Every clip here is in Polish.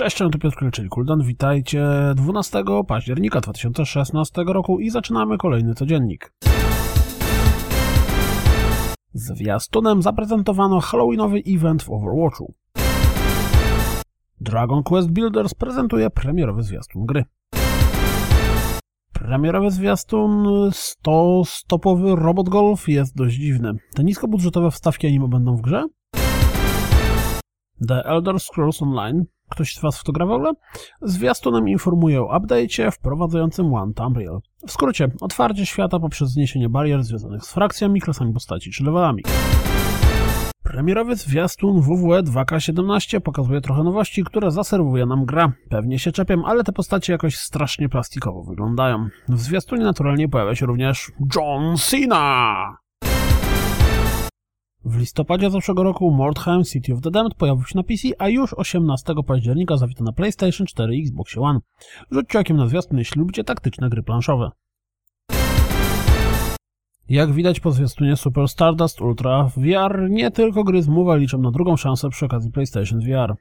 Cześć, to Piotr Kliczyk, Kuldan. Witajcie 12 października 2016 roku i zaczynamy kolejny codziennik. Zwiastunem zaprezentowano Halloweenowy event w Overwatchu. Dragon Quest Builders prezentuje premierowy zwiastun gry. Premierowy zwiastun 100-stopowy Robot Golf jest dość dziwny. Te niskobudżetowe wstawki anime będą w grze? The Elder Scrolls Online Ktoś z Was w to gra w ogóle? Informuje o update'cie wprowadzającym One Tamriel. W skrócie, otwarcie świata poprzez zniesienie barier związanych z frakcjami, klasami postaci czy levelami. Premierowy zwiastun WWE 2K17 pokazuje trochę nowości, które zaserwuje nam gra. Pewnie się czepiam, ale te postacie jakoś strasznie plastikowo wyglądają. W zwiastunie naturalnie pojawia się również John Cena! W listopadzie zeszłego roku Mordheim City of the Damned pojawił się na PC, a już 18 października zawita na PlayStation 4 i Xbox One. Rzućcie okiem na zwiastun, jeśli lubicie taktyczne gry planszowe. Jak widać po zwiastunie Super Stardust Ultra VR, nie tylko gry z Move liczą na drugą szansę przy okazji PlayStation VR.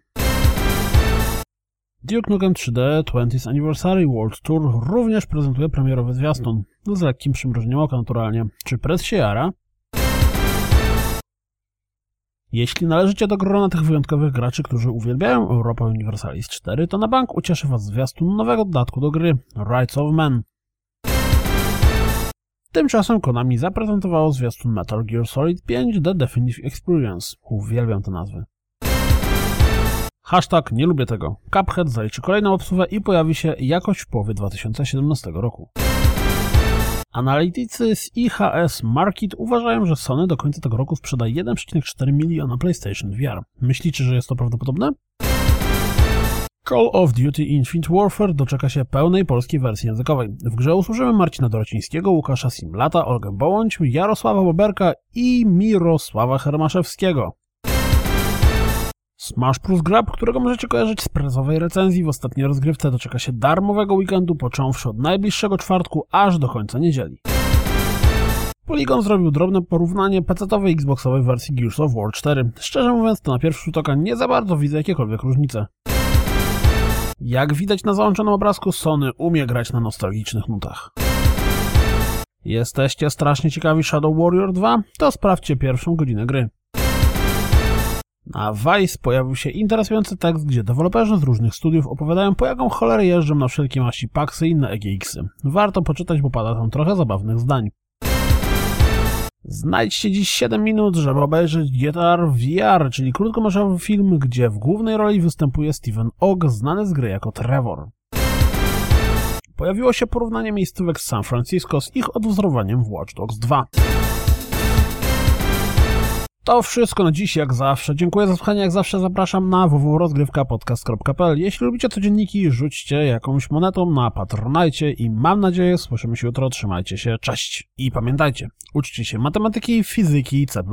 Duke Nukem 3D 20th Anniversary World Tour również prezentuje premierowy zwiastun. Z lekkim przymrużeniem oka naturalnie. Czy press się jara? Jeśli należycie do grona tych wyjątkowych graczy, którzy uwielbiają Europa Universalis 4, to na bank ucieszy Was zwiastun nowego dodatku do gry Rights of Men. Tymczasem Konami zaprezentowało zwiastun Metal Gear Solid 5 The Definitive Experience. Uwielbiam te nazwy. Hashtag nie lubię tego. Cuphead zaliczy kolejną obsługę i pojawi się jakoś w połowie 2017 roku. Analitycy z IHS Market uważają, że Sony do końca tego roku sprzeda 1,4 miliona PlayStation VR. Myślicie, że jest to prawdopodobne? Call of Duty Infinite Warfare doczeka się pełnej polskiej wersji językowej. W grze usłyszymy Marcina Dorocińskiego, Łukasza Simlata, Olgę Bołądź, Jarosława Boberka i Mirosława Hermaszewskiego. Smash Plus Grab, którego możecie kojarzyć z prezowej recenzji w ostatniej rozgrywce, doczeka się darmowego weekendu, począwszy od najbliższego czwartku aż do końca niedzieli. Polygon zrobił drobne porównanie PC-owej Xboxowej wersji Gears of War 4. Szczerze mówiąc, to na pierwszy rzut oka nie za bardzo widzę jakiekolwiek różnice. Jak widać na załączonym obrazku, Sony umie grać na nostalgicznych nutach. Jesteście strasznie ciekawi Shadow Warrior 2? To sprawdźcie pierwszą godzinę gry. Na Vice pojawił się interesujący tekst, gdzie deweloperzy z różnych studiów opowiadają po jaką cholerę jeżdżą na wszelkie maści paksy i inne EGX-y. Warto poczytać, bo pada tam trochę zabawnych zdań. Znajdźcie dziś 7 minut, żeby obejrzeć GTR VR, czyli krótkometrażowy film, gdzie w głównej roli występuje Steven Ogg, znany z gry jako Trevor. Pojawiło się porównanie miejscówek z San Francisco z ich odwzorowaniem w Watch Dogs 2. To wszystko na dziś, jak zawsze. Dziękuję za słuchanie, jak zawsze zapraszam na www.rozgrywkapodcast.pl. Jeśli lubicie codzienniki, rzućcie jakąś monetą na Patronajcie i mam nadzieję, słyszymy się jutro, trzymajcie się, cześć. I pamiętajcie, uczcie się matematyki, fizyki i C++.